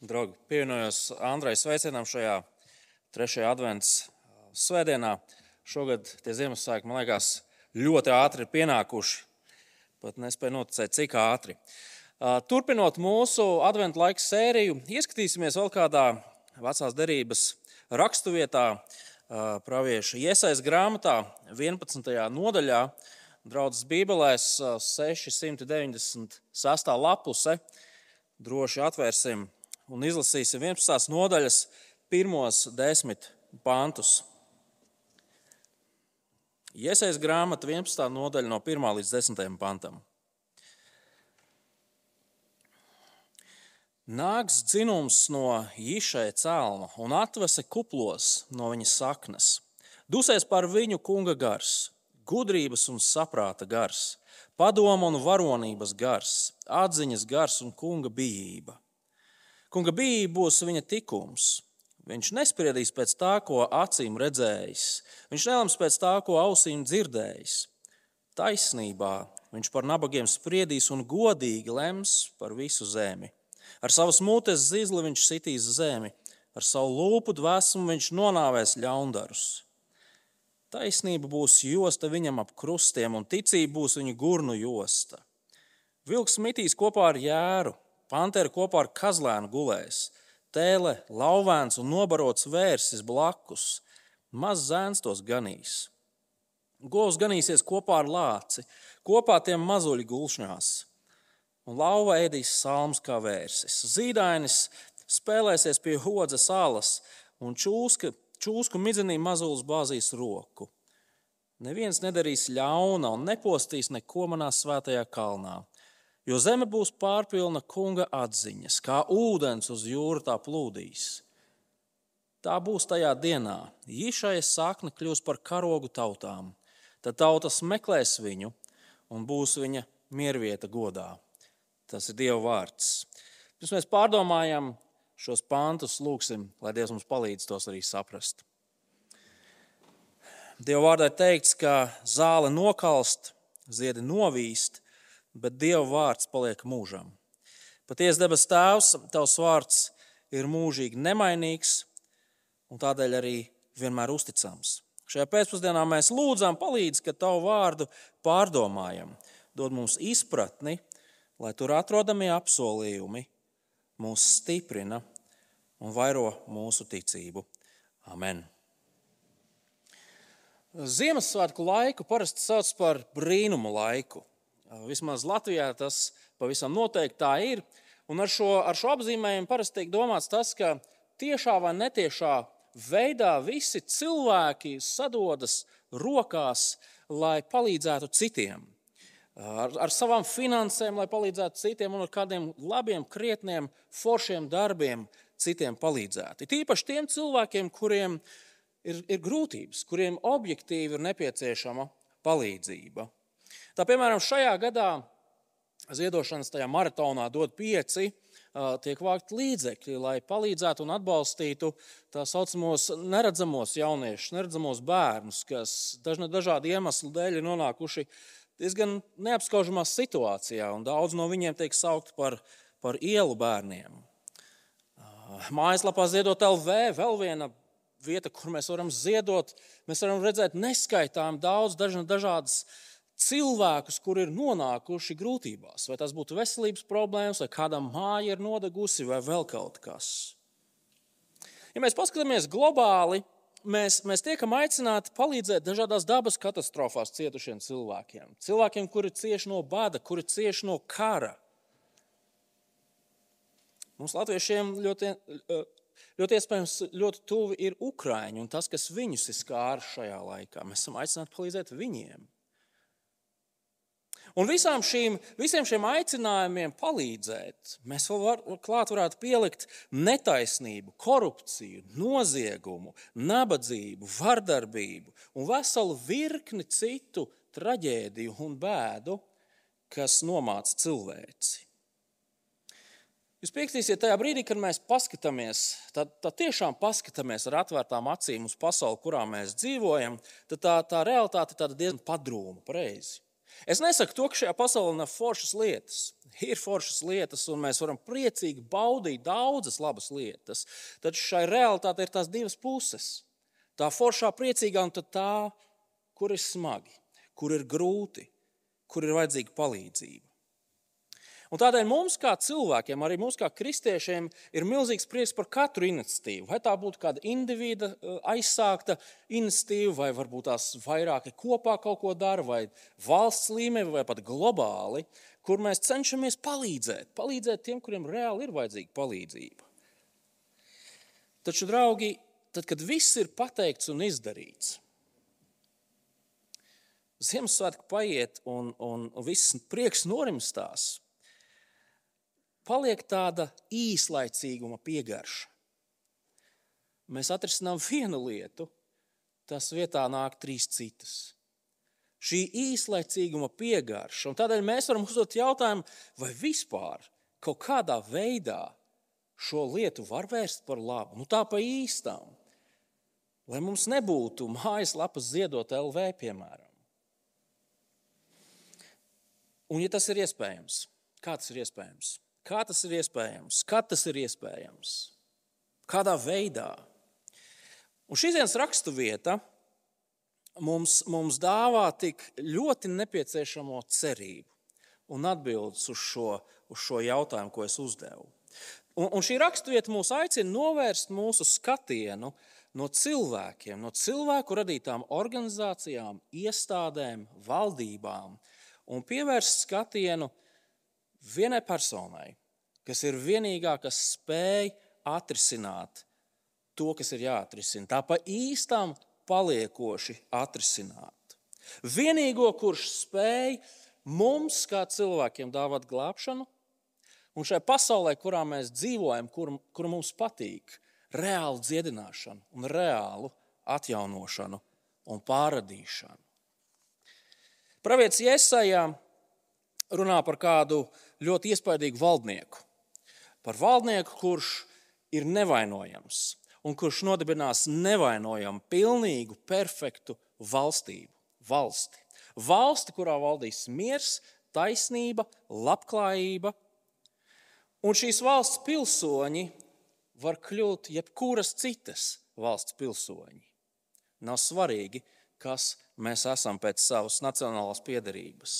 Draugi, pievienojos Andrai sveicienam šajā trešajā adventas svētdienā. Šogad tie Ziemassvētki, man liekas, ļoti ātri ir pienākuši. Pat nespēju noticēt, cik ātri. Turpinot mūsu adventu laika sēriju, ieskatīsimies vēl kādā vecās derības raksturvietā, pravieša iesaistas grāmatā, 11. nodaļā, draudzes Bībelēs, 696. lapuse. Droši atvērsim un izlasīsim 11. nodaļas pirmos desmit pantus. Iesaistīts grāmata 11. nodaļa no 1 līdz 10. pantam. Nāks dzinums no īšai cēlna un atvese kuplos no viņa saknes. Dusēs par viņu kunga gars, gudrības un saprāta gars, padoma un varonības gars, atziņas gars un kunga bijība Kunga bija būs viņa tikums. Viņš nespriedīs pēc tā, ko acīm redzējis. Viņš nelems pēc tā, ko ausīm dzirdējis. Taisnībā viņš par nabagiem spriedīs un godīgi lems par visu zemi. Ar savas mutes zīzli viņš sitīs zemi, ar savu lūpu dvēsmu viņš nonāvēs ļaundarus. Taisnība būs josta viņam ap krustiem, un ticība būs viņa gurnu josta. Vilks mitīs kopā ar jēru, Pantera kopā ar kazlēnu gulēs, tēle, lauvēns un nobarots vērsis blakus. Maz zēns tos ganīs. Govs ganīsies kopā ar lāci, kopā tiem mazuļi gulšņās. Un lauva ēdīs salmus kā vērsis. Zīdainis spēlēsies pie hodzes alas, un čūska, čūsku midzenī mazulis bāzīs roku. Neviens nedarīs ļauna un nepostīs neko manā svētajā kalnā Jo zeme būs pārpilna kunga atziņas, kā ūdens uz jūru tā plūdīs. Tā būs tajā dienā. Īšais sakne kļūs par karogu tautām. Tad tautas meklēs viņu un būs viņa miervieta godā. Tas ir Dieva vārds. Pirms mēs pārdomājam šos pāntus, lūgsim, lai Dievs mums palīdz tos arī saprast. Dieva vārdā ir teikts, ka zāle nokalst, ziedi novīst, bet Dieva vārds paliek mūžam. Patiesi, debes Tēvs, Tavs vārds ir mūžīgi nemainīgs un tādēļ arī vienmēr uzticams. Šajā pēcpusdienā mēs lūdzām, palīdzi, ka Tavu vārdu pārdomājam, dod mums izpratni, lai tur atrodamie apsolījumi mūs stiprina un vairo mūsu ticību. Amen. Ziemassvētku laiku parasti sauc par brīnumu laiku. Vismaz Latvijā tas pavisam noteikti tā ir. Un ar šo, ar šo apzīmējumu parasti tiek domāts tas, ka tiešā vai netiešā veidā visi cilvēki sadodas rokās, lai palīdzētu citiem. Ar, ar savām finansēm, lai palīdzētu citiem, un ar kādiem labiem, krietniem, foršiem darbiem citiem palīdzētu. Tīpaši tiem cilvēkiem, kuriem ir, ir grūtības, kuriem objektīvi ir nepieciešama palīdzība. Tā piemēram, šajā gadā ziedošanas tajā maratonā dod pieci tiek vākt līdzekļi, lai palīdzētu un atbalstītu tā saucamos neredzamos jauniešus, neredzamos bērnus, kas dažādu iemeslu dēļ ir nonākuši diezgan neapskaužamā situācijā, daudz no viņiem tiek saukti par, par ielu bērniem. Mājaslapā ziedot LV vēl viena vieta, kur mēs varam ziedot, mēs varam redzēt neskaitām daudz dažādas cilvēkus, kur ir nonākuši grūtībās. Vai tas būtu veselības problēmas, vai kādam māja ir nodegusi, vai vēl kaut kas. Ja mēs paskatāmies globāli, mēs, mēs tiekam aicināti palīdzēt dažādās dabas katastrofās cietušiem cilvēkiem. Cilvēkiem, kuri cieši no bada, kuri cieši no kara. Mums, Latviešiem, ļoti, ļoti iespējams, ļoti tuvi ir Ukrāņi un tas, kas viņus ir skāris šajā laikā. Mēs esam aicināti palīdzēt viņiem. Un visām šīm, visiem šiem aicinājumiem palīdzēt, mēs vēl var, klāt varētu pielikt netaisnību, korupciju, noziegumu, nabadzību, vardarbību un veselu virkni citu traģēdiju un bēdu, kas nomāca cilvēci. Jūs piekritīsiet, tajā brīdī, kad mēs paskatāmies, tad, tad tiešām paskatāmies ar atvērtām acīm uz pasauli, kurā mēs dzīvojam, tad tā, tā realitāte ir diezgan padrūma, pareizi. Es nesaku to, ka šajā pasaulē nav foršas lietas. Ir foršas lietas, un mēs varam priecīgi baudīt daudzas labas lietas. Taču šai realitātei ir tās divas puses. Tā foršā, priecīgā un tā, kur ir smagi, kur ir grūti, kur ir vajadzīga palīdzība. Un tādēļ mums, kā cilvēkiem, arī mums, kā kristiešiem, ir milzīgs prieks par katru iniciatīvu. Vai tā būtu kāda individa eh, aizsākta iniciatīva, vai varbūt tās vairāki kopā kaut ko dara, vai valsts līmenī, vai pat globāli, kur mēs cenšamies palīdzēt, palīdzēt tiem, kuriem reāli ir vajadzīga palīdzība. Taču, draugi, tad, kad viss ir pateikts un izdarīts, Ziemassvētku paiet un, un, un viss prieks norimstās paliek tāda īslaicīguma piegarša. Mēs atrisinām vienu lietu, tas vietā nāk trīs citas. Šī īslaicīguma piegarša, un tādēļ mēs varam uzdot jautājumu, vai vispār kaut kādā veidā šo lietu var vērst par labu, nu tā pa īstām. Lai mums nebūtu mājaslapas ziedot LV, piemēram. Un, ja tas ir iespējams, kā tas ir iespējams? Kā tas ir iespējams? Kad tas ir iespējams? Kādā veidā? Un šīs dienas raksturvieta mums, mums dāvā tik ļoti nepieciešamo cerību un atbildes uz šo, uz šo jautājumu, ko es uzdevu. Un, un šī raksturvieta mūs aicina novērst mūsu skatienu no cilvēkiem, no cilvēku radītām organizācijām, iestādēm, valdībām un pievērst skatienu vienai personai, kas ir vienīgā, kas spēj atrisināt to, kas ir jāatrisina. Tā pa īstām paliekoši atrisināt. Vienīgo, kurš spēj mums, kā cilvēkiem, dāvāt glābšanu, un šajā pasaulē, kurā mēs dzīvojam, kur, kur mums patīk, reālu dziedināšanu, un reālu atjaunošanu un pārradīšanu. Pravietis Iesajā runā par kādu ļoti iespaidīgu valdnieku. Par valdnieku, kurš ir nevainojams un kurš nodibinās nevainojamu, pilnīgu, perfektu valstību, valsti. Valsti, kurā valdīs miers, taisnība, labklājība. Un šīs valsts pilsoņi var kļūt jebkuras citas valsts pilsoņi. Nav svarīgi, kas mēs esam pēc savas nacionālās piedarības.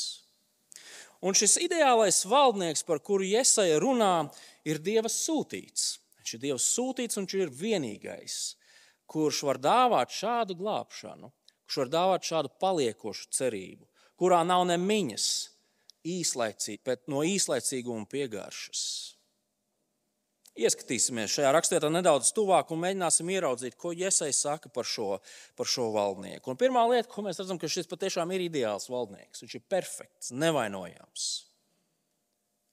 Un šis ideālais valdnieks, par kuru Iesaja runā, ir Dieva sūtīts. Viņš ir Dieva sūtīts un viņš ir vienīgais, kurš var dāvāt šādu glābšanu, kurš var dāvāt šādu paliekošu cerību, kurā nav ne miņas īslaicīgi, bet no īslaicīguma piegāršas. Ieskatīsimies šajā rakstvietā nedaudz tuvāk un mēģināsim ieraudzīt, ko Iesai saka par šo, par šo valdnieku. Un pirmā lieta, ko mēs redzam, ka šis patiešām ir ideāls valdnieks. Viņš ir perfekts, nevainojams.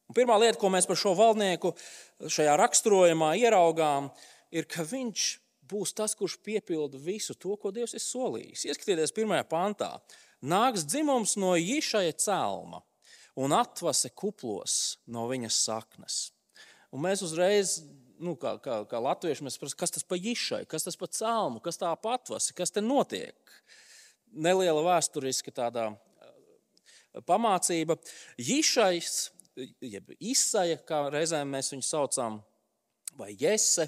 Un pirmā lieta, ko mēs par šo valdnieku šajā raksturojumā ieraugām, ir, ka viņš būs tas, kurš piepilda visu to, ko Dievs ir solījis. Ieskatieties, pirmajā pantā. Nāks dzimums no īšaja cēlma un atvase kuplos no viņas saknes. Un mēs uzreiz, nu, kā, kā, kā latvieši, mēs prasām, kas tas pa īšai, kas tas pa cēlmu, kas tā patvasi, kas te notiek. Neliela vēsturiska tādā eh, pamācība. Īšais, jeb izsaja, kā reizēm mēs viņu saucam, vai jese,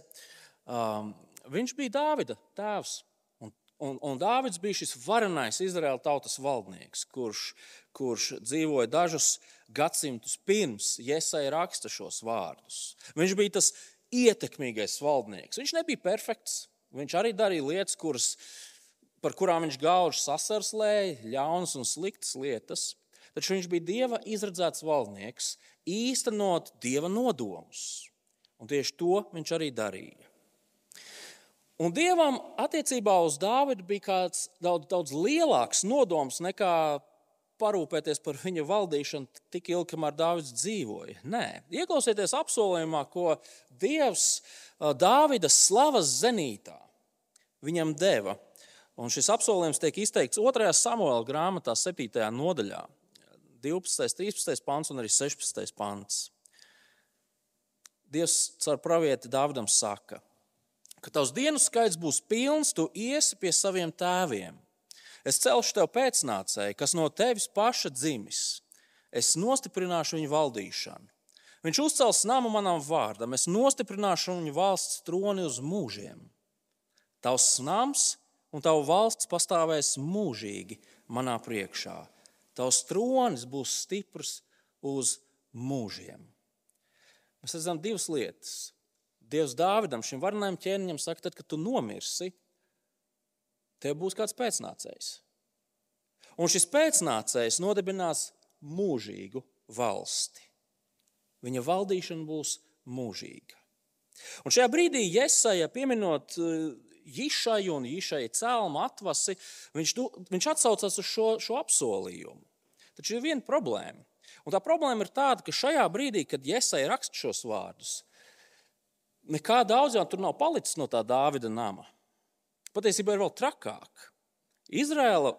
um, viņš bija Dāvida tēvs. Un, un, un Dāvids bija šis varenais Izraēla tautas valdnieks, kurš, kurš dzīvoja dažus gadus gadsimtus pirms Jēzus raksta šos vārdus. Viņš bija tas ietekmīgais valdnieks. Viņš nebija perfekts. Viņš arī darīja lietas, kuras, par kurām viņš gauži sasarslēja, ļaunas un sliktas lietas. Taču viņš bija dieva izredzēts valdnieks, īstenot dieva nodomus. Un tieši to viņš arī darīja. Un dievam attiecībā uz Dāvidu bija kāds daudz, daudz lielāks nodoms nekā parūpēties par viņa valdīšanu tik ilgi, kamēr Dāvids dzīvoja. Nē, ieklausieties apsolījumā, ko Dievs Dāvida slavas zenītā viņam deva. Un šis apsolījums tiek izteikts 2. samuēlā grāmatā, 7. nodaļā, 12, 13 pāns un arī 16 pāns. Dievs caur pravieti Dāvidam saka, ka tavs dienu skaits būs pilns, tu iesi pie saviem tēviem Es celšu tev pēcnācēju, kas no tevis paša dzimis. Es nostiprināšu viņu valdīšanu. Viņš uzcels namu manam vārdam, es nostiprināšu viņu valsts troni uz mūžiem. Tavs nams un tava valsts pastāvēs mūžīgi manā priekšā. Tavs tronis būs stiprs uz mūžiem. Mēs redzam divas lietas. Dievs Dāvidam, šim varenajam ķēniņam, saka, tad, kad tu nomirsi, tev būs kāds pēcnācējs. Un šis pēcnācējs nodibinās mūžīgu valsti. Viņa valdīšana būs mūžīga. Un šajā brīdī Jesaja, pieminot eh, Jišai un Jišai cēlmu atvasi, viņš, viņš atsaucas uz šo, šo apsolījumu. Taču ir viena problēma. Un tā problēma ir tāda, ka šajā brīdī, kad Iesai raksta šos vārdus, nekā daudz jau tur nav palicis no tā Dāvida nama. Patiesībā ir vēl trakāk. Izraela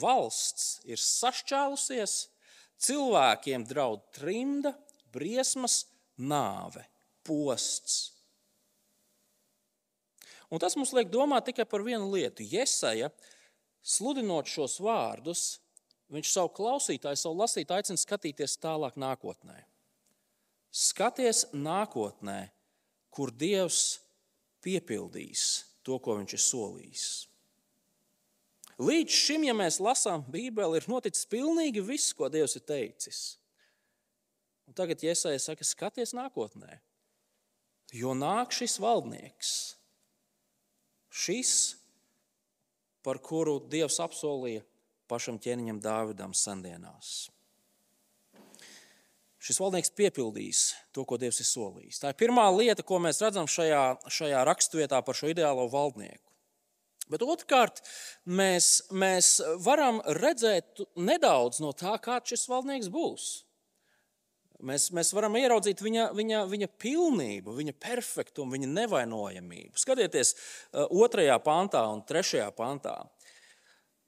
valsts ir sašķēlusies, cilvēkiem draud trimda, briesmas, nāve, posts. Un tas mums liek domāt tikai par vienu lietu. Jesaja, sludinot šos vārdus, viņš savu klausītāju, savu lasītāju aicina skatīties tālāk nākotnē. Skaties nākotnē, kur Dievs piepildīs to, ko viņš ir solījis. Līdz šim, ja mēs lasām Bībeli, ir noticis pilnīgi viss, ko Dievs ir teicis. Un tagad Iesai saka, skaties nākotnē, jo nāk šis valdnieks Šis, par kuru Dievs apsolīja pašam ķēniņam Dāvidam sendienās. Šis valdnieks piepildīs to, ko Dievs ir solījis. Tā ir pirmā lieta, ko mēs redzam šajā, šajā raksturvietā par šo ideālo valdnieku. Bet otrkārt, mēs, mēs varam redzēt nedaudz no tā, kāds šis valdnieks būs. Mēs, mēs varam ieraudzīt viņa, viņa, viņa pilnību, viņa perfektumu, viņa nevainojamību. Skatieties, uh, otrajā pantā un trešajā pantā.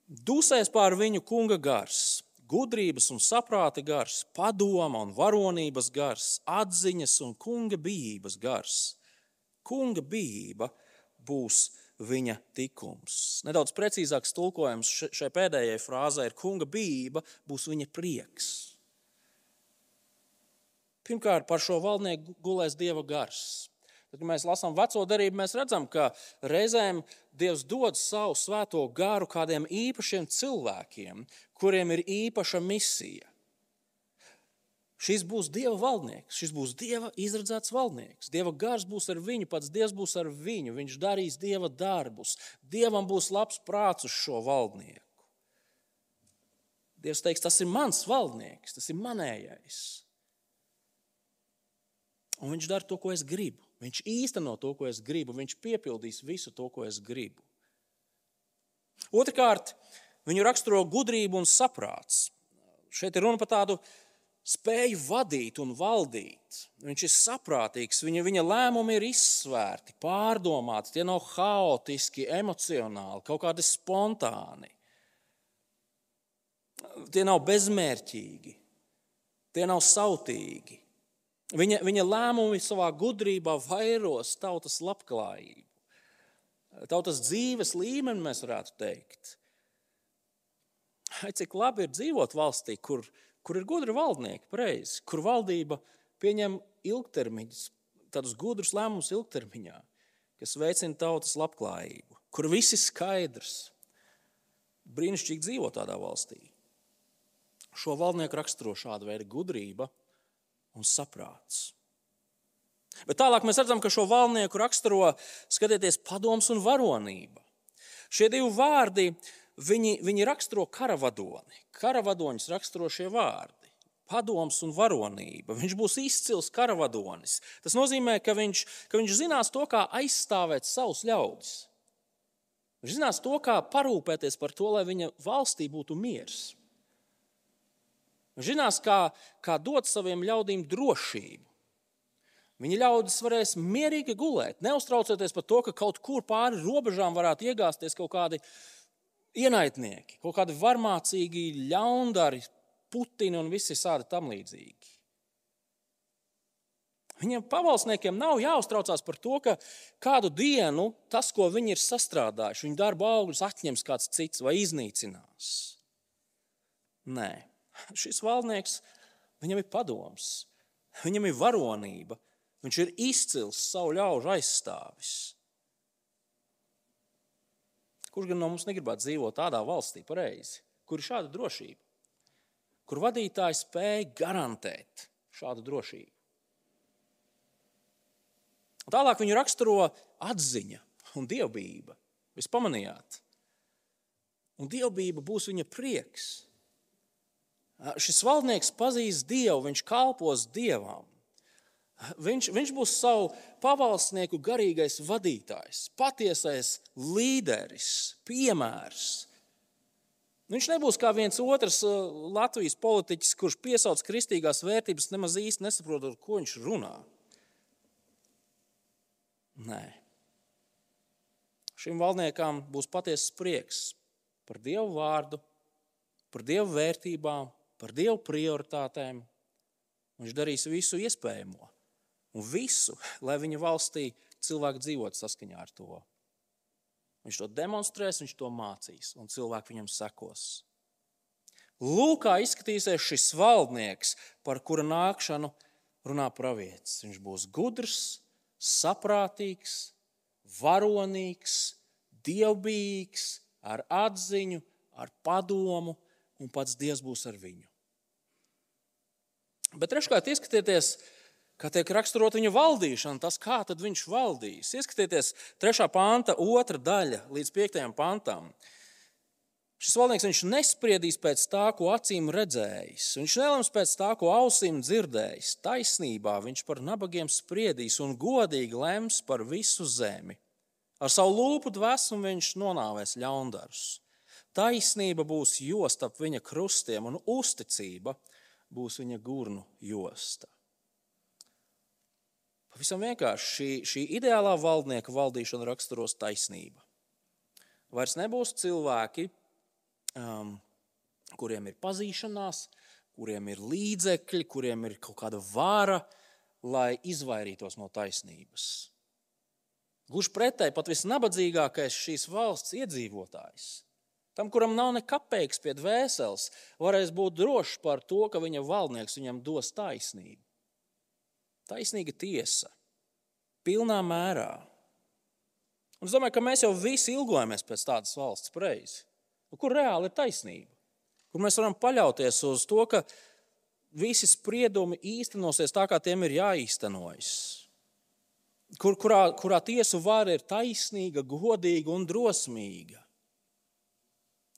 Dusēs pār viņu kunga gars, gudrības un saprāta gars, padoma un varonības gars, atziņas un kunga bijības gars. Kunga bijība būs viņa tikums. Nedaudz precīzāks tulkojums šai pēdējai frāzē ir: Kunga bijība būs viņa prieks. Pirmkārt, par šo valdnieku gulēs dieva gars. Tad, kad mēs lasām veco darību, mēs redzam, ka reizēm Dievs dod savu svēto garu kādiem īpašiem cilvēkiem, kuriem ir īpaša misija. Šis būs Dieva valdnieks, šis būs Dieva izredzēts valdnieks. Dieva gars būs ar viņu, pats Dievs būs ar viņu. Viņš darīs Dieva darbus. Dievam būs labs prāts uz šo valdnieku. Dievs teiks, tas ir mans valdnieks, tas ir manējais. Un viņš dara to, ko es gribu. Viņš īsteno to, ko es gribu. Viņš piepildīs visu to, ko es gribu. Otrakārt, viņu raksturo gudrība un saprāts. Šeit ir runa par tādu spēju vadīt un valdīt. Viņš ir saprātīgs, viņa, viņa lēmumi ir izsvērti, pārdomāti, tie nav haotiski, emocionāli, kaut kādi spontāni. Tie nav bezmērķīgi, tie nav sautīgi. Viņa, viņa lēmumi savā gudrībā vairos tautas labklājību, tautas dzīves līmeni, mēs varētu teikt. Cik labi ir dzīvot valstī, kur, kur ir gudri valdnieki, pareizi, kur valdība pieņem ilgtermiņus, tādus gudrus lēmumus ilgtermiņā, kas veicina tautas labklājību, kur viss ir skaidrs. Brīnišķīgi dzīvot tādā valstī. Šo valdnieku raksturo šāda veida gudrība un saprāts. Bet tālāk mēs redzam, ka šo valnieku raksturo skatieties padoms un varonība. Šie divi vārdi viņi, viņi raksturo karavadoni. Karavadoņus raksturo šie vārdi. Padoms un varonība. Viņš būs izcils karavadonis. Tas nozīmē, ka viņš, ka viņš zinās to, kā aizstāvēt savus ļaudis. Viņš zinās to, kā parūpēties par to, lai viņa valstī būtu miers. Zinās, kā, kā dot saviem ļaudīm drošību. Viņa ļaudis varēs mierīgi gulēt, neuztraucoties par to, ka kaut kur pāri robežām varētu iegāzties kaut kādi ienaidnieki, kaut kādi varmācīgi ļaundari, Putini un visi tādi tam līdzīgi. Viņiem pavalsniekiem nav jāuztraucās par to, ka kādu dienu tas, ko viņi ir sastrādājuši, viņu darba augļus atņems kāds cits vai iznīcinās. Nē, šis valdnieks, viņam ir padoms, viņam ir varonība, viņš ir izcils savu ļaužu aizstāvis. Kurš gan no mums negribētu dzīvot tādā valstī, pareizi, kur ir šāda drošība, kur vadītāji spēj garantēt šādu drošību? Un tālāk viņu raksturo atziņa un dievbijība. Jūs pamanījāt? Un dievbijība būs viņa prieks. Šis valdnieks pazīst Dievu, viņš kalpos Dievam. Viņš, viņš būs savu pavalsnieku garīgais vadītājs, patiesais līderis, piemērs. Viņš nebūs kā viens otrs uh, Latvijas politiķis, kurš piesauc kristīgās vērtības, nemaz īsti nesaprotot, ko viņš runā. Nē. Šim valdniekam būs patiesas prieks par Dievu vārdu, par Dievu vērtībām, par Dievu prioritātēm. Viņš darīs visu iespējamo, un visu, lai viņa valstī cilvēki dzīvotu saskaņā ar to. Viņš to demonstrēs, viņš to mācīs, un cilvēki viņam sekos. Lūk, kā izskatīsies šis valdnieks, par kura nākšanu runā pravietis. Viņš būs gudrs, saprātīgs, varonīgs, dievbijīgs, ar atziņu, ar padomu, un pats Dievs būs ar viņu. Bet treškārt, ieskatieties, kā tiek raksturot viņa valdīšana, tas, kā tad viņš valdīs. Ieskatieties, 3. panta, otra daļa līdz 5. pantam. Šis valdnieks viņš nespriedīs pēc tā, ko acīm redzējis. Viņš nelems pēc tā, ko ausīm dzirdējis. Taisnībā viņš par nabagiem spriedīs un godīgi lems par visu zemi. Ar savu lūpu dvēsmu viņš nonāvēs ļaundarus. Taisnība būs josta ap viņa krustiem, un uzticība būs viņa gurnu josta. Pavisam vienkārši šī, šī ideālā valdnieka valdīšana raksturos taisnība. Vairs nebūs cilvēki, um, kuriem ir pazīšanās, kuriem ir līdzekļi, kuriem ir kaut kāda vara, lai izvairītos no taisnības. Gluži pretēji, pat visnabadzīgākais šīs valsts iedzīvotājs, tam, kuram nav nekapeiks pie dvēseles, varēs būt drošs par to, ka viņa valdnieks viņam dos taisnību. Taisnīga tiesa, pilnā mērā. Un es domāju, ka mēs jau visi ilgojamies pēc tādas valsts pareizi, nu, kur reāli ir taisnība, kur mēs varam paļauties uz to, ka visi spriedumi īstenosies tā, kā tiem ir jāīstenojas. Kur, kurā, kurā tiesu vara ir taisnīga, godīga un drosmīga.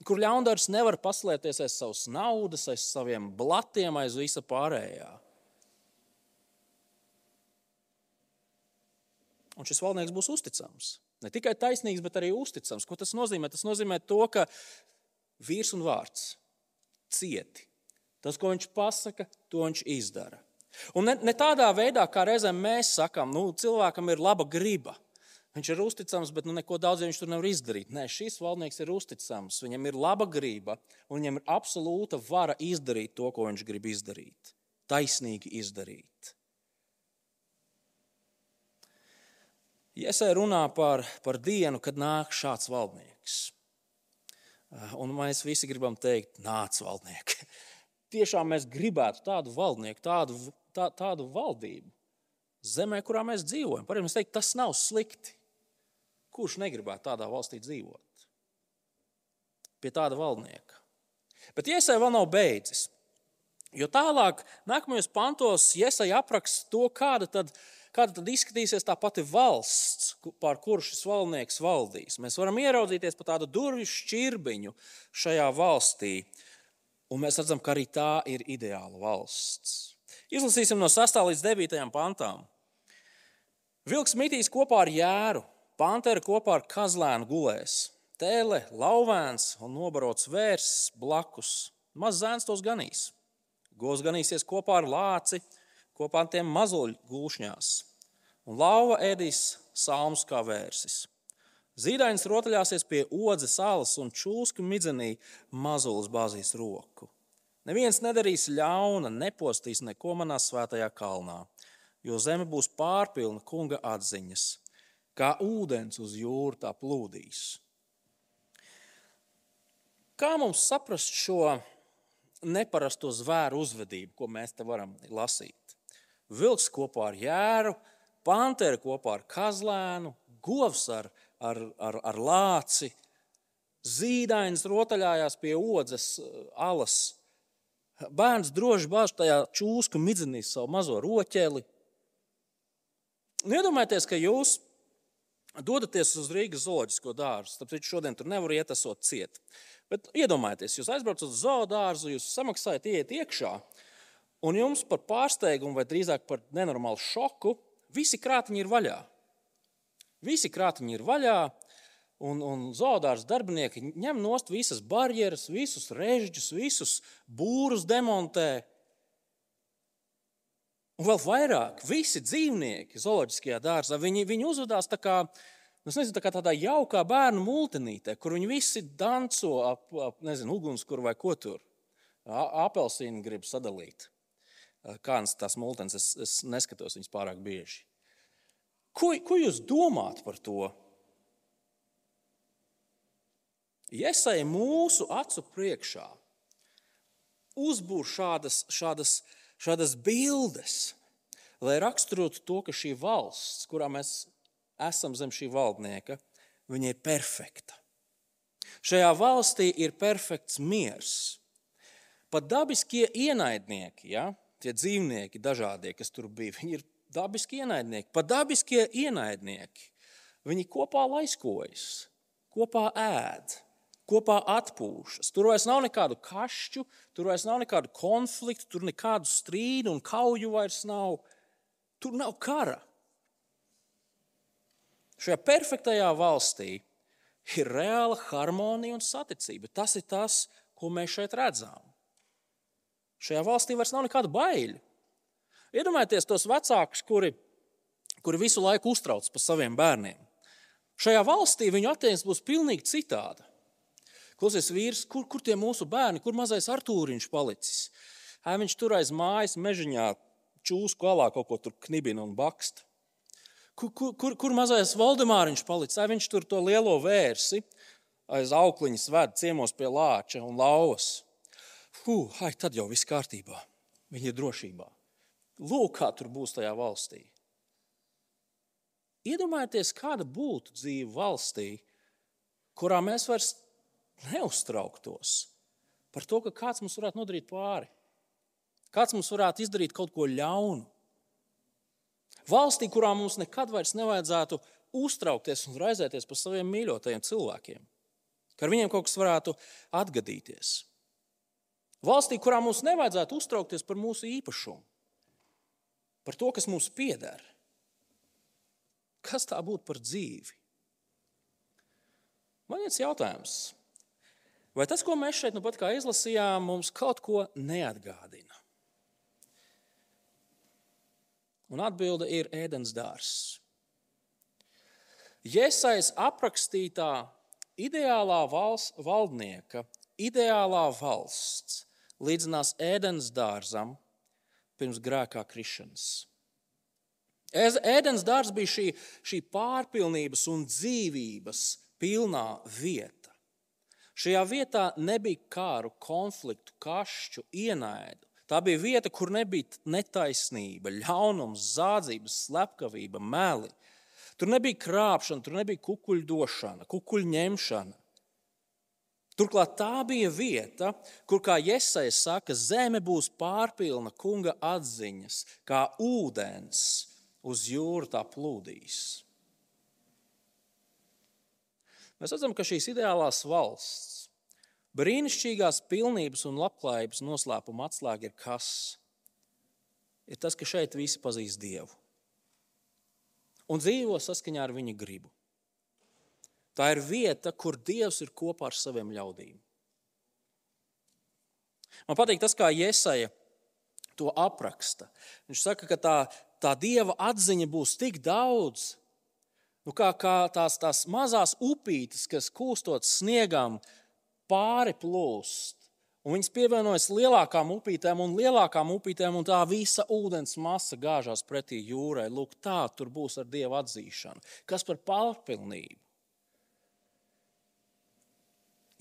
Kur ļaundars nevar paslēpties aiz savas naudas, aiz saviem blatiem, aiz visa pārējā. Un šis valdnieks būs uzticams. Ne tikai taisnīgs, bet arī uzticams. Ko tas nozīmē? Tas nozīmē to, ka vīrs un vārds cieti. Tas, ko viņš pasaka, to viņš izdara. Un ne, ne tādā veidā, kā reizēm mēs sakām, nu, cilvēkam ir laba griba. Viņš ir uzticams, bet nu, neko daudz viņš tur nevar izdarīt. Nē, šis valdnieks ir uzticams, viņam ir laba griba, un viņam ir absolūta vara izdarīt to, ko viņš grib izdarīt. Taisnīgi izdarīt. Iesai runā par, par dienu, kad nāk šāds valdnieks. Eh, un mēs visi gribam teikt, nāc, valdnieki. Tiešām mēs gribētu tādu valdnieku, tādu, tā, tādu valdību zemē, kurā mēs dzīvojam. Par mums teikt, tas nav slikti. Kurš negribētu tādā valstī dzīvot? Pie tāda valdnieka. Bet iesai vēl nav beidzis. Jo tālāk, nākamajos pantos, iesai apraksta to, kāda tad ir Kāda tad izskatīsies tā pati valsts, pār kuru šis valdnieks valdīs? Mēs varam ieraudzīties pa tādu durvju šķirbiņu šajā valstī, un mēs redzam, ka arī tā ir ideāla valsts. Izlasīsim no 6. līdz 9. pantām. Vilks mitīs kopā ar jēru, pantera kopā ar kazlēnu gulēs, tēle, lauvēns un nobarots vērs blakus. Maz zēns tos ganīs. Gos ganīsies kopā ar lāci, kopā ar tiem mazuļu gulšņās, un lauva ēdīs salmus kā vērsis. Zīdainis rotaļāsies pie odzes salas un čūsku midzenī mazulis bāzīs roku. Neviens nedarīs ļauna, nepostīs neko manā svētajā kalnā, jo zeme būs pārpilna kunga atziņas, kā ūdens uz jūru tā plūdīs. Kā mums saprast šo neparasto zvēru uzvedību, ko mēs te varam lasīt? Vilks kopā ar jēru, pantera kopā ar kazlēnu, govs ar, ar, ar, ar lāci, zīdainis rotaļājās pie odzes alas. Bērns droši bāž tajā čūsku midzenī savu mazo roķeli. Nu, iedomājieties, ka jūs dodaties uz Rīgas zooloģisko dārzu. Tāpēc šodien tur nevar iet, esot ciet. Bet iedomājieties, jūs aizbraucat uz zoodārzu, jūs samaksājat, iet iekšā, un jums par pārsteigumu, vai drīzāk par nenormālu šoku, visi krātiņi ir vaļā. Visi krātiņi ir vaļā, un, un zoodārza darbinieki ņem nost visas barjeras, visus režģus, visus būrus demontē. Un vēl vairāk, visi dzīvnieki zooloģiskajā dārzā, viņi, viņi uzvedās tā kā Nu, es nezinu, tā kā tādā jaukā bērnu multinītē, kur viņi visi danco ap, ap nezinu, ugunskura vai ko tur. Apelsīnu grib sadalīt. Kādas tās multens, es, es neskatos viņas pārāk bieži. Ko, ko jūs domājat par to? Iesai mūsu acu priekšā uzbūr šādas, šādas, šādas bildes, lai raksturotu to, ka šī valsts, kurā mēs esam zem šī valdnieka, viņa ir perfekta. Šajā valstī ir perfekts miers. Pat dabiskie ienaidnieki, ja, tie dzīvnieki, dažādie, kas tur bija, viņi ir dabiski ienaidnieki. Pat dabiskie ienaidnieki, viņi kopā laiskojas, kopā ēd, kopā atpūšas. Tur vairs nav nekādu kašķu, tur vairs nav nekādu konfliktu, tur nekādu strīdu un kauju vairs nav. Tur nav kara. Šajā perfektajā valstī ir reāla harmonija un saticība. Tas ir tas, ko mēs šeit redzam. Šajā valstī vairs nav nekāda baila. Iedomājieties tos vecākus, kuri, kuri visu laiku uztrauc par saviem bērniem. Šajā valstī viņu attieksme būs pilnīgi citāda. Klausies, vīrs, kur, kur tie mūsu bērni, kur mazais Artūriņš palicis? Ai, viņš tur aiz mājas mežiņā čūsku alā kaut ko tur knibina un baksta. Kur, kur, kur mazais Valdemāriņš palicis? Ai, viņš tur to lielo vērsi aiz aukliņas ved ciemos pie lāča un lauvas. Huh, ai, tad jau viss kārtībā. Viņi ir drošībā. Lūk, kā tur būs tajā valstī. Iedomājieties, kāda būtu dzīve valstī, kurā mēs vairs neuztrauktos par to, ka kāds mums varētu nodarīt pāri. Kāds mums varētu izdarīt kaut ko ļaunu. Valstī, kurā mums nekad vairs nevajadzētu uztraukties un raizēties par saviem mīļotajiem cilvēkiem, ka ar viņiem kaut kas varētu atgadīties. Valstī, kurā mums nevajadzētu uztraukties par mūsu īpašumu, par to, kas mums pieder. Kas tā būtu par dzīvi? Man ir jautājums, vai tas, ko mēs šeit nu pat izlasījām, mums kaut ko neatgādina? Un atbilde ir ēdens dārzs. Iesais aprakstītā ideālā valsts, valdnieka, ideālā valsts līdzinās ēdens dārzam pirms grēkā krišanas. Ēdens dārzs bija šī, šī pārpilnības un dzīvības pilnā vieta. Šajā vietā nebija kāru, konfliktu, kašķu, ienaidu. Tā bija vieta, kur nebija netaisnība, ļaunums, zādzības, slepkavība, meli. Tur nebija krāpšana, tur nebija kukuļdošana, kukuļņemšana. Turklāt tā bija vieta, kur, kā Iesai saka, zeme būs pārpilna kunga atziņas, kā ūdens uz jūru tā plūdīs. Mēs redzam, ka šīs ideālās valsts Brīnišķīgās pilnības un labklājības noslēpuma atslēga ir kas? Ir tas, ka šeit visi pazīst Dievu un dzīvo saskaņā ar viņa gribu. Tā ir vieta, kur Dievs ir kopā ar saviem ļaudīm. Man patīk tas, kā Iesaja to apraksta. Viņš saka, ka tā, tā Dieva atziņa būs tik daudz, nu kā, kā tās, tās mazās upītes, kas kūstot sniegām, pāri plūst Un viņas pievienojas lielākām upītēm un lielākām upītēm, un tā visa ūdens masa gāžās pretī jūrai. Lūk, tā tur būs ar dievu atzīšanu. Kas par pārpilnību?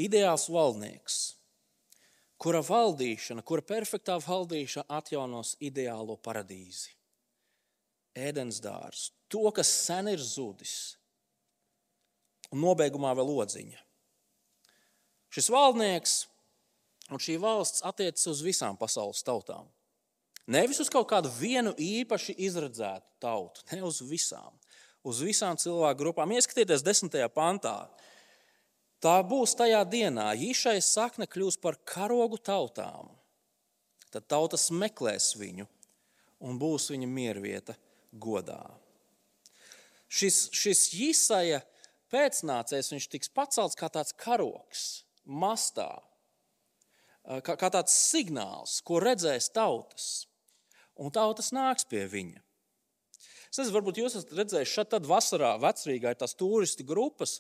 Ideāls valdnieks, kura valdīšana, kura perfektā valdīšana atjaunos ideālo paradīzi. Ēdens dārsts, to, kas sen ir zudis, un nobeigumā vēl odziņa. Šis valdnieks Un šī valsts attiecas uz visām pasaules tautām. Nevis uz kaut kādu vienu īpaši izredzētu tautu, ne uz visām. Uz visām cilvēku grupām. Ieskatieties, desmitajā pantā. Tā būs tajā dienā, ja šai sakne kļūs par karogu tautām. Tad tautas meklēs viņu un būs viņa miervieta godā. Šis, šis īsaja pēcnācējs, viņš tiks pacelts kā tāds karoks, mastā, kā, kā tāds signāls, ko redzēs tautas. Un tautas nāks pie viņa. Es nezinu, varbūt jūs esat redzējuši, šeit tad vasarā vecrīgā ir tās turistu grupas,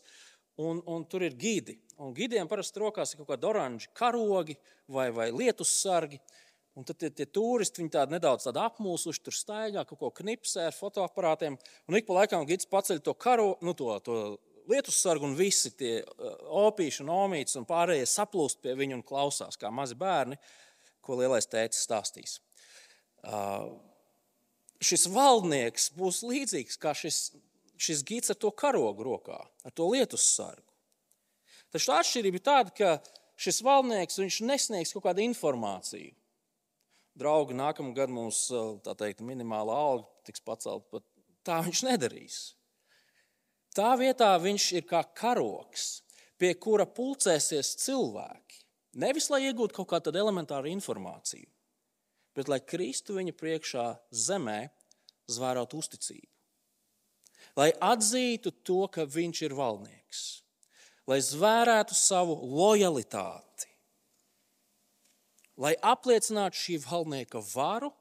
un, un tur ir gidi. Un gidiem parasti rokās ir kaut kādi oranži karogi vai, vai lietus sargi. Un tad tie, tie turisti viņi tādi nedaudz tādi apmulsuši, tur staigā, kaut ko knipsē ar fotoaparātiem. Un ik pa laikam gids paceļ to karogu, nu, to, to lietus sargu un visi tie uh, opīši un omīts un pārējie saplūst pie viņa un klausās, kā mazi bērni, ko lielais tēcis stāstīs. Uh, šis valdnieks būs līdzīgs kā šis, šis gids ar to karogu rokā, ar to lietus sargu. Taču tā atšķirība ir tāda, ka šis valdnieks nesniegs kaut kādu informāciju. Draugi, nākamā gada mums teikt, minimāla alga tiks pacelta, bet tā viņš nedarīs. Tā vietā viņš ir kā karoks, pie kura pulcēsies cilvēki. Nevis lai iegūtu kaut kādu elementāru informāciju, bet lai Kristu viņa priekšā zemē zvērot uzticību. Lai atzītu to, ka viņš ir valdnieks, lai zvērētu savu lojalitāti, lai apliecinātu šī valdnieka varu,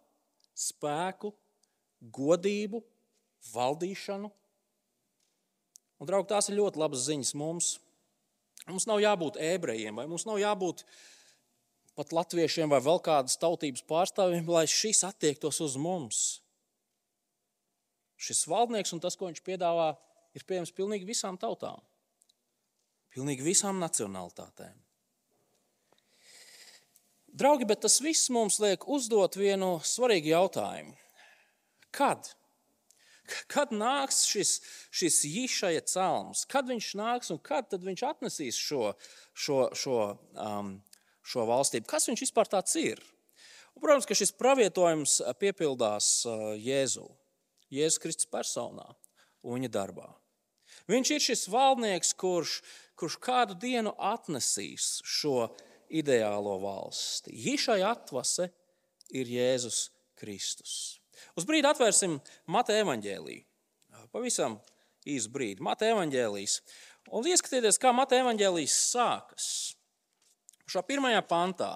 spēku, godību, valdīšanu Un, draugi, tās ir ļoti labas ziņas mums. Mums nav jābūt ebrejiem, vai mums nav jābūt pat latviešiem vai vēl kādas tautības pārstāvjiem, lai šis attiektos uz mums. Šis valdnieks un tas, ko viņš piedāvā, ir pieejams pilnīgi visām tautām, pilnīgi visām nacionālitātēm. Draugi, bet tas viss mums liek uzdot vienu svarīgu jautājumu. Kad? Kad nāks šis, šis īšaja celms, kad viņš nāks un kad viņš atnesīs šo, šo, šo, um, šo valstību? Kas viņš vispār tāds ir? Un, protams, ka šis pravietojums piepildās uh, Jēzu, Jēzus Kristus personā un viņa darbā. Viņš ir šis valdnieks, kurš, kurš kādu dienu atnesīs šo ideālo valsti. Īšai atvase ir Jēzus Kristus. Uz brīdi atvērsim Mateja evaņģēlīju. Pavisam īsu brīdi. Mateja evaņģēlijas. Un ieskatieties, kā Mateja evaņģēlijas sākas. Šā pirmajā pantā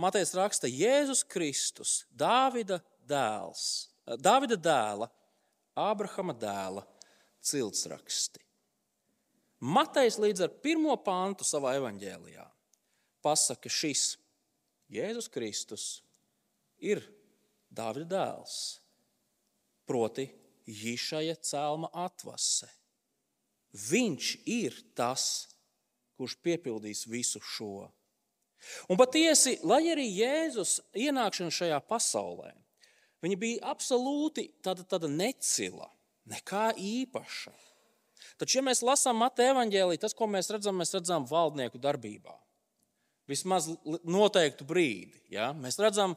Matejs raksta Jēzus Kristus, Dāvida dēls, Dāvida dēla, Ābrahama dēla ciltsraksti. Matejs līdz ar pirmo pantu savā evaņģēlijā pasaka, ka šis Jēzus Kristus ir Dāvida dēls, proti, Jišaja cēlma atvase. Viņš ir tas, kurš piepildīs visu šo. Un patiesi, lai arī Jēzus ienākšana šajā pasaulē, viņa bija absolūti tāda, tāda necila, nekā īpaša. Taču, ja mēs lasām Mateja evaņģēlī, tas, ko mēs redzam, mēs redzam valdnieku darbībā. Vismaz noteiktu brīdi. Ja? Mēs redzam,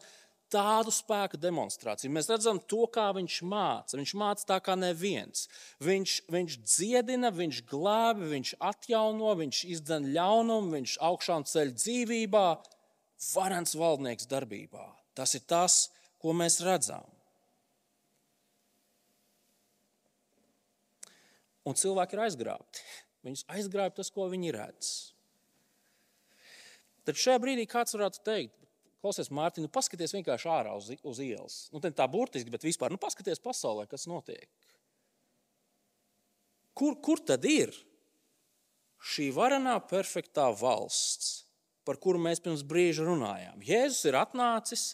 tādu spēku demonstrāciju. Mēs redzam to, kā viņš māca. Viņš māca tā kā neviens. Viņš, viņš dziedina, viņš glābi, viņš atjauno, viņš izdzen ļaunumu, viņš augšām ceļ dzīvībā, varants valdnieks darbībā. Tas ir tas, ko mēs redzam. Un cilvēki ir aizgrābti. Viņus aizgrābj tas, ko viņi redz. Tad šajā brīdī kāds varētu teikt, Klausies, Mārtiņ, nu paskaties vienkārši ārā uz, uz ielas. Nu, tā burtiski, bet vispār, nu paskaties pasaulē, kas notiek. Kur, kur tad ir šī varenā, perfektā valsts, par kuru mēs pirms brīža runājām. Jēzus ir atnācis.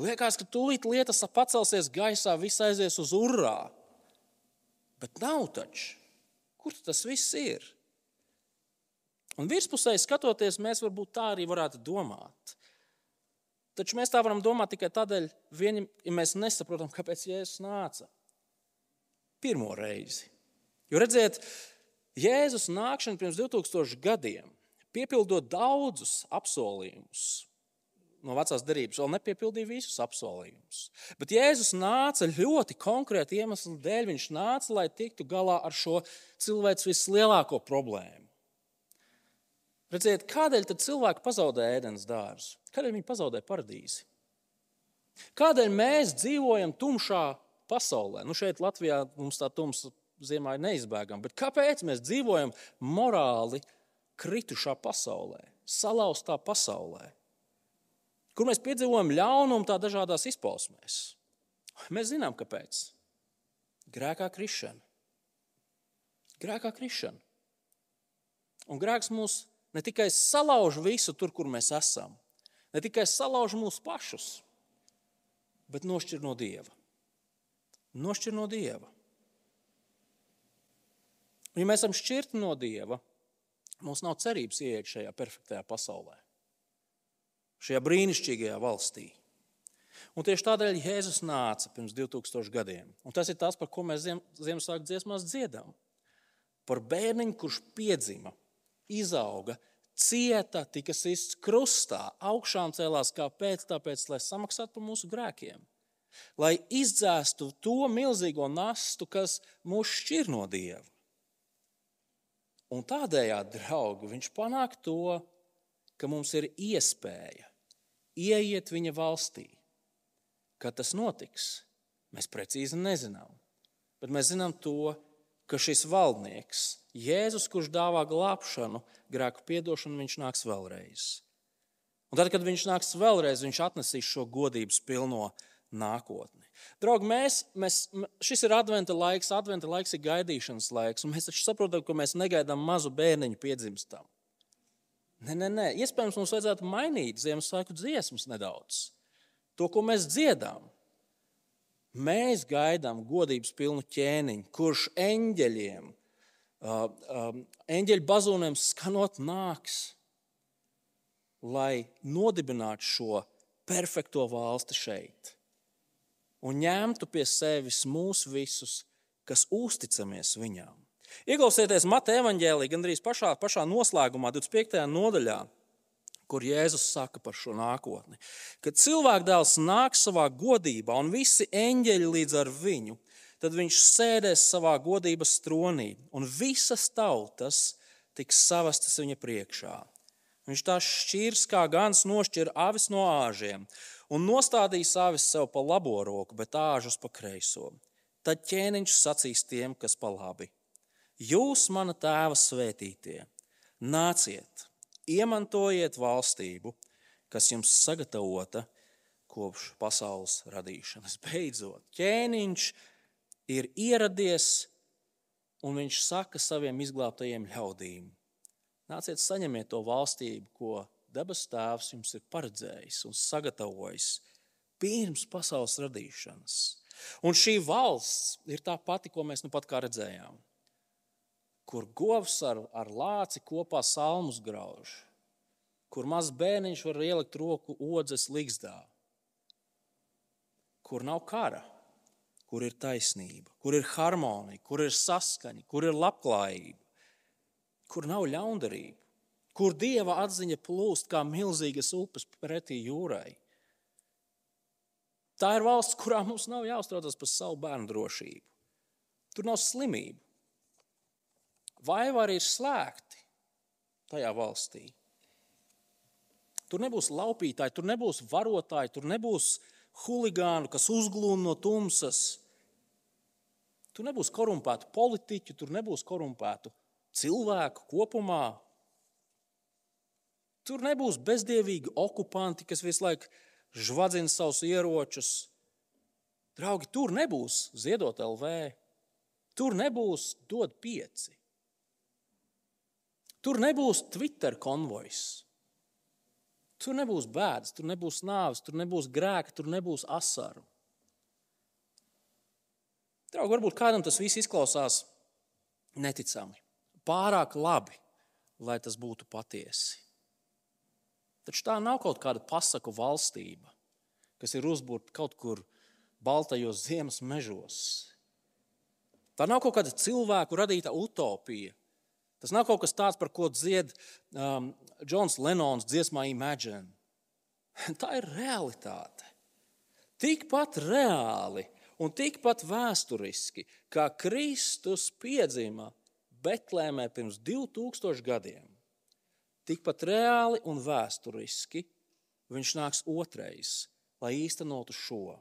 Liekas, ka tūlīt lietas pacelsies gaisā, viss aizies uz urā. Bet nav taču. Kur tas viss ir? Un virspusēji skatoties, mēs varbūt tā arī varētu domāt. Taču mēs tā varam domāt tikai tādēļ, vien, ja mēs nesaprotam, kāpēc Jēzus nāca pirmo reizi. Jo redziet, Jēzus nākšana pirms 2000 gadiem, piepildot daudzus apsolījumus no vecās derības, vēl nepiepildīja visus apsolījumus. Bet Jēzus nāca ļoti konkrēti iemeslu dēļ. Viņš nāca, lai tiktu galā ar šo cilvēku vislielāko problēmu. Redziet, kādēļ cilvēki pazaudēja ēdienas dārzu? Kādēļ viņi pazaudēja paradīzi? Kādēļ mēs dzīvojam tumšā pasaulē? Nu, šeit Latvijā mums tā tumsa ziemā ir neizbēgama, bet kāpēc mēs dzīvojam morāli kritušā pasaulē, salauztā pasaulē, kur mēs piedzīvojam ļaunumu tā dažādās izpausmēs? Mēs zinām, kāpēc. Grēkā krišana. Grēkā krišana. Un grēks mūs ne tikai salauž visu tur, kur mēs esam, ne tikai salauž mūs pašus, bet nošķir no Dieva. Nošķir no Dieva. Un, ja mēs esam šķirti no Dieva, mums nav cerības ieiet šajā perfektajā pasaulē, šajā brīnišķīgajā valstī. Un tieši tādēļ Jēzus nāca pirms 2000 gadiem. Un tas ir tas, par ko mēs Ziemassvētku dziesmās dziedam. Par bērniņu, kurš piedzima izauga, cieta, tika sists krustā, augšām cēlās. Kāpēc? Tāpēc, lai samaksātu par mūsu grēkiem. Lai izdzēstu to milzīgo nastu, kas mūs šķir no Dieva. Un tādējādi, draugi, viņš panāk to, ka mums ir iespēja ieiet viņa valstī. Kad tas notiks, mēs precīzi nezinām. Bet mēs zinām to, ka šis valdnieks, Jēzus, kurš dāvā glābšanu, grēku piedošanu, viņš nāks vēlreiz. Un tad, kad viņš nāks vēlreiz, viņš atnesīs šo godības pilno nākotni. Draugi, mēs, mēs, šis ir adventa laiks, adventa laiks ir gaidīšanas laiks, un mēs taču saprotam, ka mēs negaidām mazu bērniņu piedzimstam. Nē, nē, nē. Iespējams, mums vajadzētu mainīt Ziemassvētku dziesmas nedaudz. To, ko mēs dziedām. Mēs gaidām godības pilnu ķēniņu, kurš eņģeļiem, eņģeļu bazūniem skanot nāks, lai nodibinātu šo perfekto valsti šeit un ņemtu pie sevis mūs visus, kas uzticamies viņām. Ieklausieties Mateja evanģēlī, gandrīz pašā, pašā noslēgumā, 25. nodaļā kur Jēzus saka par šo nākotni. Kad cilvēkdēls nāks savā godībā un visi eņģeļi līdz ar viņu, tad viņš sēdēs savā godības tronī, un visas tautas tiks savestas viņa priekšā. Viņš tās šķirs kā gans nošķir avis no āžiem, un nostādīs avis sev pa labo roku, bet āžus pa kreiso. Tad ķēniņš sacīs tiem, kas pa labi: Jūs, mana tēva svētītie, nāciet! Iemantojiet valstību, kas jums sagatavota kopš pasaules radīšanas. Beidzot, ķēniņš ir ieradies un viņš saka saviem izglābtajiem ļaudīm: Nāciet, saņemiet to valstību, ko debes Tēvs jums ir paredzējis un sagatavojis pirms pasaules radīšanas. Un šī valsts ir tā pati, ko mēs nu pat redzējām kur govs ar, ar lāci kopā salmus grauž, kur mazs bērniņš var ielikt roku odzes ligzdā, kur nav kara, kur ir taisnība, kur ir harmonija, kur ir saskaņa, kur ir labklājība, kur nav ļaundarība, kur dieva atziņa plūst kā milzīgas upes pretī jūrai. Tā ir valsts, kurā mums nav jāuztraucas par savu bērnu drošību. Tur nav slimību, Vaivari ir slēgti tajā valstī. Tur nebūs laupītāji, tur nebūs varotāji, tur nebūs huligānu, kas uzglūna no tumsas. Tur nebūs korumpētu politiķu, tur nebūs korumpētu cilvēku kopumā. Tur nebūs bezdievīgi okupanti, kas visu laiku žvadzina savus ieročus. Draugi, tur nebūs ziedot LV, tur nebūs dot pieci. Tur nebūs Twitter konvojs. Tur nebūs bēdas, tur nebūs nāves, tur nebūs grēka, tur nebūs asaru. Draugi, varbūt kādam tas viss izklausās neticami, pārāk labi, lai tas būtu patiesi. Taču tā nav kaut kāda pasaku valstība, kas ir uzbūvēta kaut kur baltajos ziemas mežos. Tā nav kaut kāda cilvēku radīta utopija. Tas nav kaut kas tāds, par ko dzied um, Džons Lenons dziesmā Imagine. Tā ir realitāte. Tikpat reāli un tikpat vēsturiski, kā Kristus piedzima Betlēmē pirms 2000 gadiem tikpat reāli un vēsturiski viņš nāks otrais, lai īstenotu šo.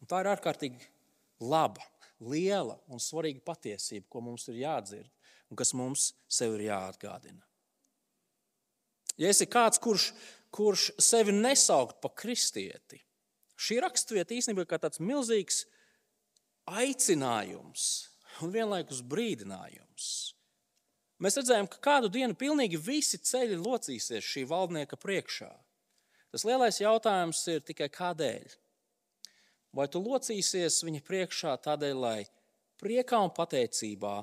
Un tā ir ārkārtīgi laba, liela un svarīga patiesība, ko mums ir jādzird un kas mums sev ir jāatgādina. Ja esi kāds, kurš, kurš sevi nesaukt par kristieti, šī raksturvieta īstenībā ir tāds milzīgs aicinājums un vienlaikus brīdinājums. Mēs redzējām, ka kādu dienu pilnīgi visi ceļi locīsies šī valdnieka priekšā. Tas lielais jautājums ir tikai kādēļ? Vai tu locīsies viņa priekšā tādēļ, lai priekā un pateicībā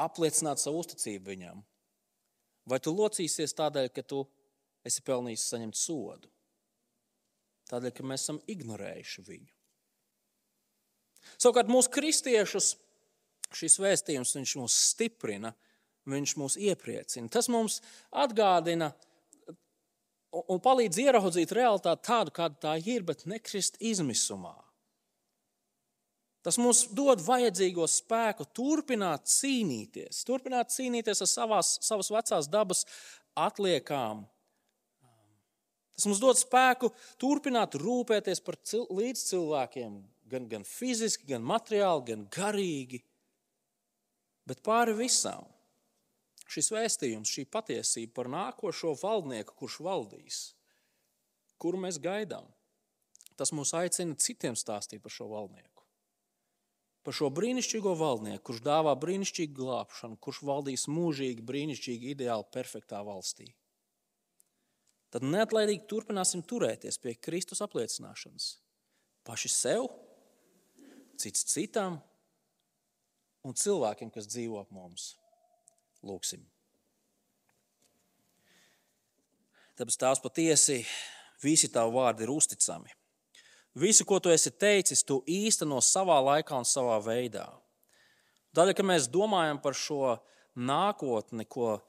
apliecinātu savu uzticību viņam? Vai tu locīsies tādēļ, ka tu esi pelnījis saņemt sodu? Tādēļ, ka mēs esam ignorējuši viņu. Savukārt mūsu kristiešus šis vēstījums mūs stiprina, viņš mūs iepriecina. Tas mums atgādina un palīdz ieraudzīt realitāti tādu, kāda tā ir, bet nekrist izmisumā. Tas mums dod vajadzīgo spēku turpināt cīnīties, turpināt cīnīties ar savās, savas vecās dabas atliekām. Tas mums dod spēku turpināt rūpēties par cil, līdzcilvēkiem, gan, gan fiziski, gan materiāli, gan garīgi. Bet pāri visam šis vēstījums, šī patiesība par nākošo valdnieku, kurš valdīs, kuru mēs gaidām, tas mūs aicina citiem stāstīt par šo valdnieku. Par šo brīnišķīgo valdnieku, kurš dāvā brīnišķīgu glābšanu, kurš valdīs mūžīgi, brīnišķīgi, ideāli, perfektā valstī. Tad neatlaidīgi turpināsim turēties pie Kristus apliecināšanas. Paši sev, cits citam un cilvēkiem, kas dzīvo ap mums. Lūksim. Tāpēc tās patiesi visi tavi vārdi ir uzticami. Visu, ko tu esi teicis, tu īsteno savā laikā un savā veidā. Tādēļ, ka mēs domājam par šo nākotni, ko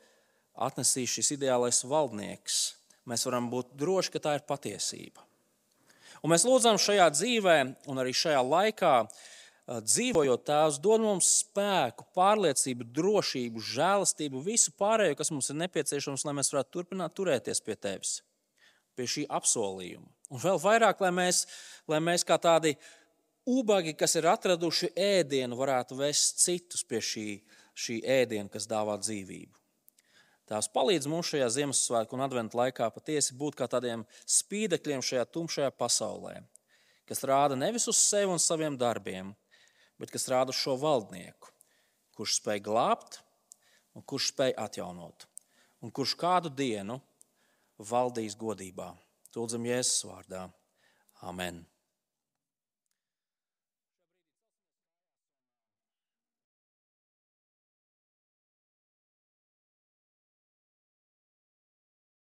atnesīs šis ideālais valdnieks, mēs varam būt droši, ka tā ir patiesība. Un mēs lūdzam šajā dzīvē un arī šajā laikā, dzīvojot Tēvs, dod mums spēku, pārliecību, drošību, žēlastību, visu pārējo, kas mums ir nepieciešams, lai mēs varētu turpināt turēties pie Tevis, pie šī apsolījuma. Un vēl vairāk, lai mēs, lai mēs kā tādi ubagi, kas ir atraduši ēdienu, varētu vest citus pie šī, šī ēdiena, kas dāvā dzīvību. Tās palīdz mums šajā Ziemassvētku un Adventu laikā patiesi būt kā tādiem spīdekļiem šajā tumšajā pasaulē, kas rāda nevis uz sevi un saviem darbiem, bet kas rāda šo valdnieku, kurš spēj glābt un kurš spēj atjaunot, un kurš kādu dienu valdīs godībā. Tūdzam Jēzus vārdā. Amen.